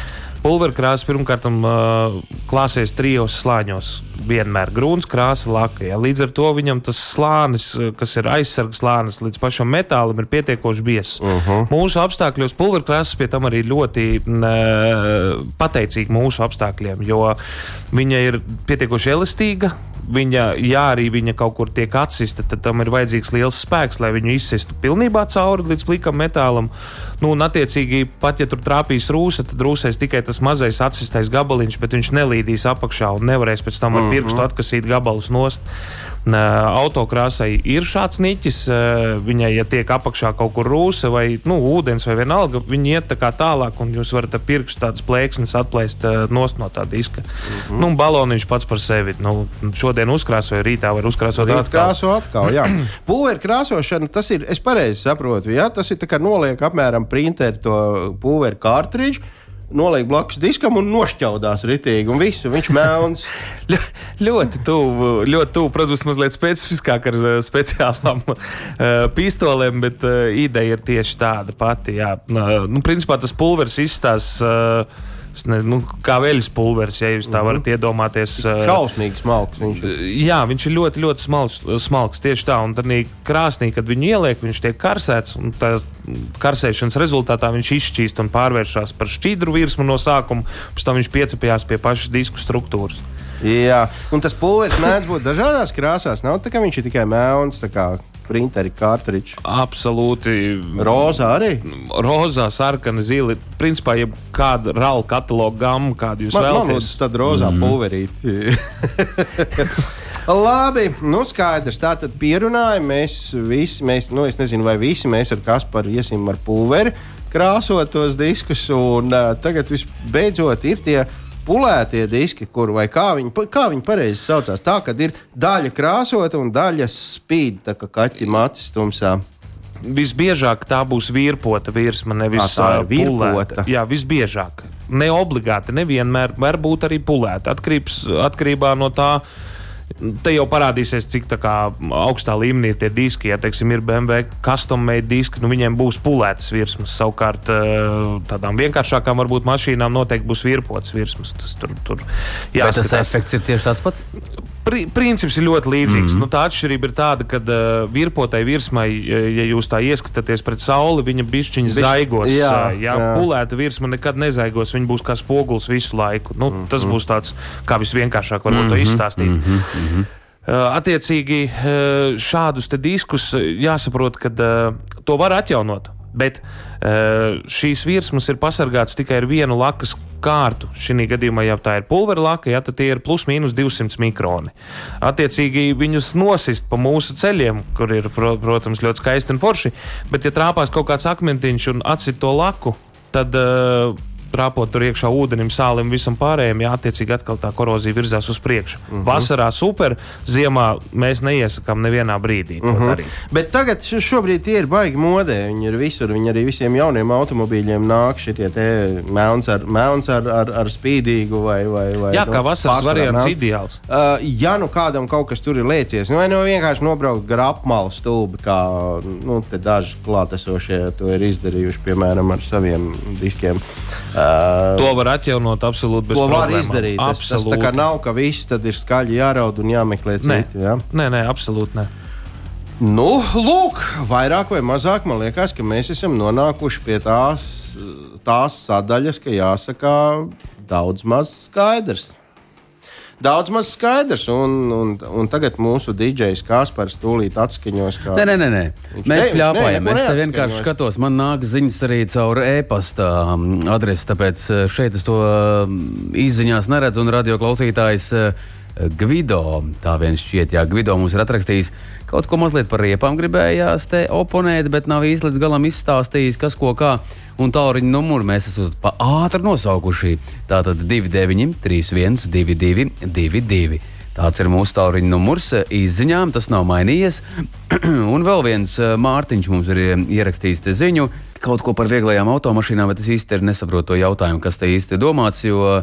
Pulverkrāsa pirmkārt uh, klāsies trijos slāņos. Vienmēr grūns krāsa laka. Ja. Līdz ar to viņam tas slānis, kas ir aizsargs slānis līdz pašam metālam, ir pietiekoši biezs. Uh -huh. Mūsu apstākļos pulverkrāsa pie tam arī ļoti uh, pateicīga mūsu apstākļiem, jo viņa ir pietiekoši elastīga viņa, ja arī viņa kaut kur tiek atsista, tad tam ir vajadzīgs liels spēks, lai viņu izsistu pilnībā cauri līdz plikam metālam. Nu, un, attiecīgi, pat ja tur trāpīs rūsa, tad rūsēs tikai tas mazais atsistais gabaliņš, bet viņš nelīdīs apakšā un nevarēs pēc tam ar mhm. pirkstu atkasīt gabalus nost. Autokrāsai ir šāds niķis, viņai, ja tiek apakšā kaut kur rūsa vai nu, ūdens vai vienalga, viņi iet tā kā tālāk, un jūs varat ar pirkstu tādas plēksnes atplēst nost no tā diska. Mm -hmm. nu, baloniņš pats par sevi. Nu, šodien uzkrāsoju, rītā var uzkrāsot Rīt atkal. Krāso atkal jā. Pulveru krāsošana, tas ir, es pareizi saprotu, jā, tas ir tā kā noliek apmēram printeri to pulveru kārtrīdžu noliek blakus diskam un nošķaudās ritīgi, un viss, viņš melns. Ļo, ļoti tuvu, ļoti tuvu, protams, mazliet specifiskāk ar uh, speciālām uh, pistolēm, bet uh, ideja ir tieši tāda pati. Jā. Uh, nu, principā tas pulveris izstāsta. Uh, ne, nu, kā veļas pulveris, ja jūs tā varat iedomāties. Šausmīgi smalks. Viņš ir. Jā, viņš ir ļoti, ļoti smalks. smalks tieši tā, un tad krāsnī, kad viņu ieliek, viņš tiek karsēts. Tā karsēšanas rezultātā viņš izšķīst un pārvēršas par šķīdru virsmu no sākuma, pēc tam viņš piecepjas pie pašas disku struktūras. Jā, un tas pulveris mēdz būt dažādās krāsās. Nav tā, ka viņš ir tikai melns printeri, kārtriķi. Absolūti. Rozā arī? Rozā, sarkana, zila. Principā, ja kāda rāla kataloga gama, kādu jūs man, vēlaties. Man tad rozā mm. pulverīti. Labi, nu skaidrs. Tā tad pierunājam, mēs visi, mēs, nu es nezinu, vai visi mēs ar Kasparu iesim ar pulveri krāsot tos diskus. Un uh, tagad visbeidzot ir tie pulētie diski, kur vai kā viņi, kā viņi pareizi saucās. Tā, kad ir daļa krāsota un daļa spīd, tā kā kaķim acis tumsā. Visbiežāk tā būs virpota virsma, nevis tā ir virpota. Jā, visbiežāk. Ne obligāti, nevienmēr, varbūt arī pulēta. Atkarības, atkarībā no tā, uh, Te jau parādīsies, cik kā, augstā līmenī tie diski, ja teiksim, ir BMW custom-made diski, nu viņiem būs pulētas virsmas. Savukārt eh, tādām vienkāršākām varbūt mašīnām noteikti būs virpots virsmas. Tas tur, tur jāskatās. Vai tas efekts ir tieši tāds pats? Pri, princips ir ļoti līdzīgs. Mm -hmm. nu, tā atšķirība ir tāda, ka uh, virpotai virsmai, ja jūs tā ieskatāties pret sauli, viņa bišķiņa Bišķi, zaigos. Jā, jā, jā. pulēta virsma nekad nezaigos. Viņa būs kā spogulis visu laiku. Nu, mm -hmm. Tas būs tāds, kā visvienkāršāk varbūt mm -hmm. to mhm, izstāstīt. Mm -hmm. Uh, attiecīgi, uh, šādus diskus jāsaprot, ka uh, to var atjaunot. Bet uh, šīs virsmas ir pasargātas tikai ar vienu lakas kārtu. Šī gadījumā, ja tā ir pulvera laka, ja, tad tie ir plus mīnus 200 mikroni. Attiecīgi viņus nosist pa mūsu ceļiem, kur ir, protams, ļoti skaisti un forši, bet ja trāpās kaut kāds akmentiņš un atsit to laku, tad uh, rāpot tur iekšā ūdenim, sālim, visam pārējiem, jā, attiecīgi atkal tā korozija virzās uz priekšu. Uh -huh. Vasarā super, ziemā mēs neiesakām nevienā brīdī uh -huh. darīt. Bet tagad šobrīd tie ir baigi modē. Viņi ir visur. Viņi arī visiem jauniem automobīļiem nāk šitie melns ar, melns ar, ar, ar spīdīgu vai, vai, vai Jā, kā nu, vasaras variants nāk. ideāls. Uh, ja nu kādam kaut kas tur ir liecies, nu vai nu vienkārši nobraukt gar apmalu stūbi, kā nu, daži klātesošie to ir izdarījuši, piemēram, ar saviem diskiem. Uh, Uh, to var atjaunot absolūti bez to problēmām. var izdarīt. Tas, tas tā kā nav, ka viss tad ir skaļi jāraud un jāmeklē citi. Nē, ja? nē, nē absolūti ne. Nu, lūk, vairāk vai mazāk man liekas, ka mēs esam nonākuši pie tās, tās sadaļas, ka jāsaka daudz maz skaidrs daudz maz skaidrs. Un, un, un tagad mūsu DJs Kaspars tūlīt atskaņos. Kā... Nē, nē, nē. nē. Mēs pļāpājam. Es te vienkārši skatos, man nāk ziņas arī caur e-pasta um, adresi, tāpēc uh, šeit es to um, izziņās neredzu un radio klausītājs. Uh, Gvido, tā viens šķiet, jā, Gvido mums ir atrakstījis kaut ko mazliet par riepām, gribējās te oponēt, bet nav īsti līdz galam izstāstījis, kas ko kā. Un tālruņa numuru mēs esam pa ātri nosaukuši. Tātad 29, 31, 22, 22. Tāds ir mūsu tālruņa numurs izziņām, tas nav mainījies. un vēl viens Mārtiņš mums ir ierakstījis ziņu kaut ko par vieglajām automašīnām, bet es īsti nesaprotu to jautājumu, kas te īsti domāts. Jo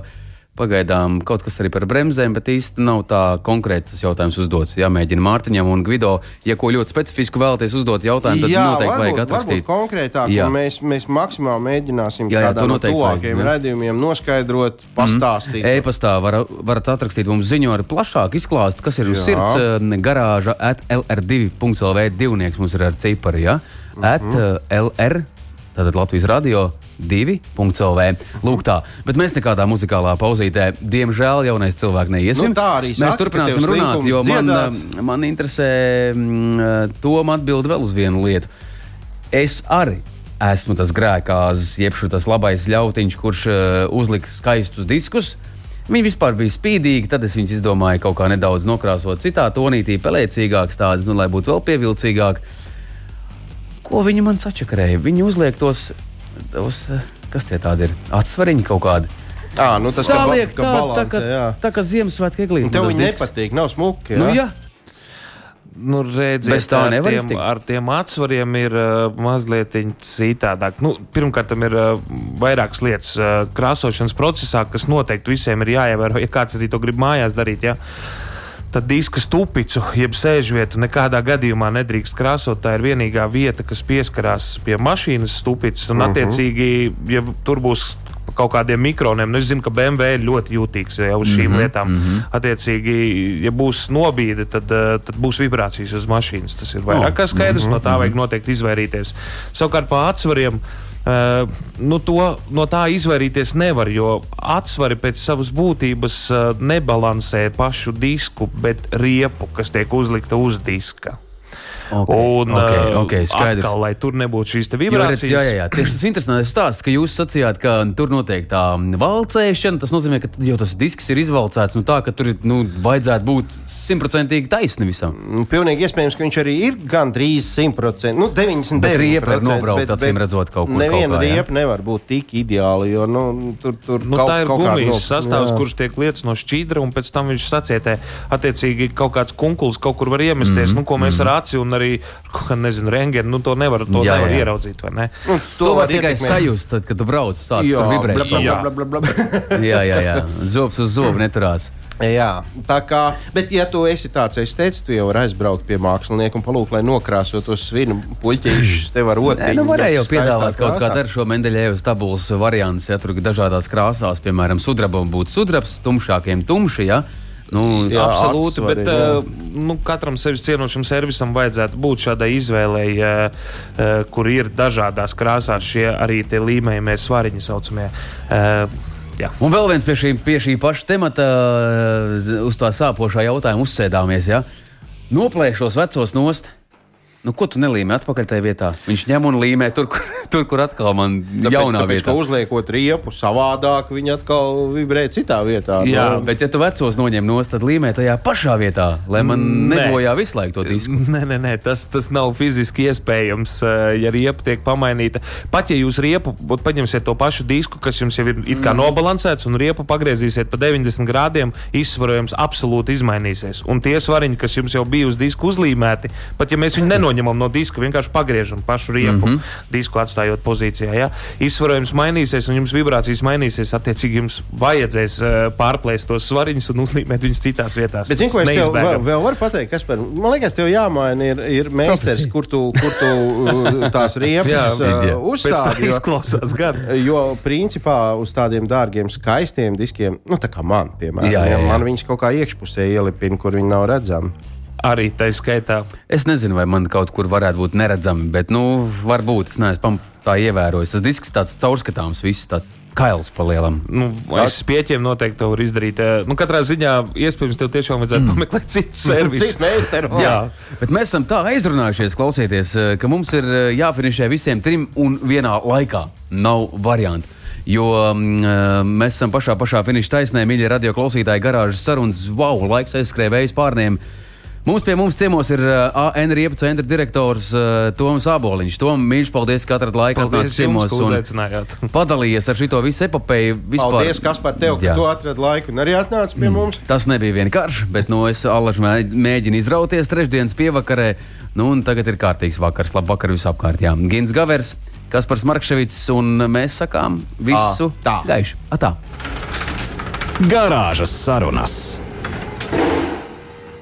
Pagaidām kaut kas arī par bremzēm, bet īsti nav tā konkrēti tas jautājums uzdots. Jāmēģina Mārtiņam un Gvido, ja ko ļoti specifisku vēlaties uzdot jautājumu, tad jā, noteikti varbūt, vajag atrakstīt. Konkrētāk, jā. mēs, mēs maksimāli mēģināsim jā, jā, kādā no tuvākajiem raidījumiem noskaidrot, mhm. pastāstīt. Mm. E-pastā var, varat atrakstīt mums ziņu ar plašāku izklāstu, kas ir uz jā. sirds garāža at lr2.lv divnieks mums ir ar cipari, ja? Mm -hmm. at lr, tātad Latvijas radio 2.CLV. Lūk, tā. Bet mēs nekādā muzikālā pauzītē, diemžēl, jaunais cilvēks neiesim. Nu, tā arī mēs saka, turpināsim runāt, jo man, dziedāt. man interesē mm, Toma atbild vēl uz vienu lietu. Es arī esmu tas grēkāzis, jeb tas labais ļautiņš, kurš uh, uzlika skaistus diskus. Viņi vispār bija spīdīgi, tad es viņus izdomāju kaut kā nedaudz nokrāsot citā tonītī, pelēcīgāks, tādas, nu, lai būtu vēl pievilcīgāk. Ko viņi man sačakarēja? Viņi uzliek tos uz, kas tie tādi ir? Atsvariņi kaut kādi. À, nu tas Saliek, ka, tā, balans, tā, kā, jā. tā kā Ziemassvētku eglīte. Tev viņi nepatīk, nav smuki. Jā? Nu, jā. Nu, redziet, tā ar tiem, iztikt. ar tiem atsvariem ir uh, mazliet citādāk. Nu, pirmkārt, tam ir uh, vairākas lietas uh, krāsošanas procesā, kas noteikti visiem ir jāievēro. Ja kāds arī to grib mājās darīt, ja, tad diska stupicu, jeb sēžvietu nekādā gadījumā nedrīkst krāsot. Tā ir vienīgā vieta, kas pieskarās pie mašīnas stupicas. Un, uh -huh. attiecīgi, ja tur būs kaut kādiem mikroniem. Nu, es zinu, ka BMW ir ļoti jūtīgs jau uz šīm mm -hmm, lietām. Mm -hmm. Attiecīgi, ja būs nobīde, tad, eh, tad būs vibrācijas uz mašīnas. Tas ir vairāk kā skaidrs. Mm -hmm, no tā vajag noteikti izvairīties. Savukārt pa atsvariem. Uh, nu to, no tā izvairīties nevar, jo atsvari pēc savas būtības uh, nebalansē pašu disku, bet riepu, kas tiek uzlikta uz diska. Okay, un okay, okay, skaidrs. atkal, lai tur nebūtu šīs vibrācijas. Jo, redz, jā, jā, jā, tieši tas interesants stāsts, ka jūs sacījāt, ka tur notiek tā valcēšana. Tas nozīmē, ka jau tas disks ir izvalcēts nu, tā, ka tur nu, vajadzētu būt simtprocentīgi taisni visam. Nu, pilnīgi iespējams, ka viņš arī ir gandrīz simtprocentīgi, nu, 99%. Bet riepa ir nobraukta, acīm redzot, kaut kur. Neviena kaut kā, riepa nevar būt tik ideāla, jo nu, tur, tur nu, kaut, tā ir kaut gumijas sastāvs, jā. kurš tiek lietas no šķīdra, un pēc tam viņš sacietē. Attiecīgi, kaut kāds kunkulis kaut kur var iemesties, mm -hmm. nu, ko mēs mm -hmm. ar aci un arī, nezinu, rengeni, nu, to nevar, to jā, nevar jā. ieraudzīt, vai ne? Nu, to, to var tikai sajust, tad, kad tu brauc tāds, jā, vibrē. Jā, jā, jā, jā. Zobs uz zobu neturās. Jā, tā kā, bet, ja tu esi tāds, es teicu, tu jau vari aizbraukt pie mākslinieka un palūkt, lai nokrāso tos svinu puķīšus, tev var rotiņu. Nu, varēja jau piedāvāt kaut kādu ar šo Mendeļēvas tabulas variantus, ja tur dažādās krāsās, piemēram, sudrabam būtu sudrabs, tumšākiem tumši, ja. Nu, jā, absolūti, atsvari, bet jā. uh, nu, katram sevis cienošam servisam vajadzētu būt šādai izvēlei, uh, uh, kur ir dažādās krāsās šie arī tie līmējumie svariņi saucamie. Jā. Un vēl viens pie šī, pie šī paša temata, uz tā sāpošā jautājuma uzsēdāmies. Ja? Noplēšos vecos nost. Nu, ko tu nelīmē atpakaļ tajā vietā? Viņš ņem un līmē tur, kur, tur, kur atkal man Tāpēc, jaunā tāpēc, vietā. ka uzliekot riepu savādāk, viņi atkal vibrē citā vietā. Jā, Nu, bet ja tu vecos noņem nost, tad līmē tajā pašā vietā, lai man nebojā visu laiku to disku. Nē, nē, nē tas, tas nav fiziski iespējams, eh, ja riepa tiek pamainīta. Pat ja jūs riepu paņemsiet to pašu disku, kas jums jau ir it kā nobalansēts, un riepu pagriezīsiet pa 90 grādiem, izsvarojums absolūti izmainīsies. Un tie svariņi, kas jums jau bija uz disku uzlīmēti, pat ja mēs viņu nenoņemam no diska, vienkārši pagriežam pašu riepu, mm -hmm. disku atstājot pozīcijā, ja? izsvarojums mainīsies, un jums vibrācijas mainīsies, attiecīgi jums vajadzēs eh, pārplēst tos svariņus un uzlīmēt viņus citās vietās. Bet, zinu, ko es tev vēl, vēl varu pateikt, kas par. Man liekas, tev jāmaina ir, ir meistars, kur tu, kur tu uh, tās riepas uh, tā uzstādi. Jo, izklausās gan. jo, principā, uz tādiem dārgiem, skaistiem diskiem, nu, tā kā man, piemēram, Jā, jā, jā. man viņas kaut kā iekšpusē ielipina, kur viņi nav redzami. Arī tā skaitā. Es nezinu, vai man kaut kur varētu būt neredzami, bet, nu, varbūt es neesmu tā ievērojis. Tas disks tāds caurskatāms, viss tāds kails palielam. Nu, es pieķēmu noteikti to var izdarīt. Eh, Nu, katrā ziņā, iespējams, tev tiešām vajadzētu mm. pameklēt citu servisu. Cits meistars. Jā, Bet mēs esam tā aizrunājušies, klausieties, eh, ka mums ir eh, jāfinišē visiem trim un vienā laikā. Nav variantu. Jo eh, mēs esam pašā, pašā finiša taisnē, mīļie radio klausītāji, garāžas sarunas. Wow, laiks aizskrēja vējas pārniem. Mums pie mums ciemos ir uh, AN riepu centra direktors uh, Toms Aboliņš. Tom, mīļš, paldies, ka atradāt laiku paldies atnākt ciemos ka un uzaicinājāt. padalījies ar šito visu epopeju. Vispār. Paldies, kas par tevi, ka Jā. tu atradi laiku un arī atnāci pie mums. Tas nebija vienkārši, bet nu, es alaži mē- mēģinu izrauties trešdienas pievakarē. Nu, un tagad ir kārtīgs vakars, labi vakar visapkārt. Jā. Gins Gavers, Kaspars Markevits un mēs sakām visu Ā, tā. gaišu. Atā. Garāžas sarunas.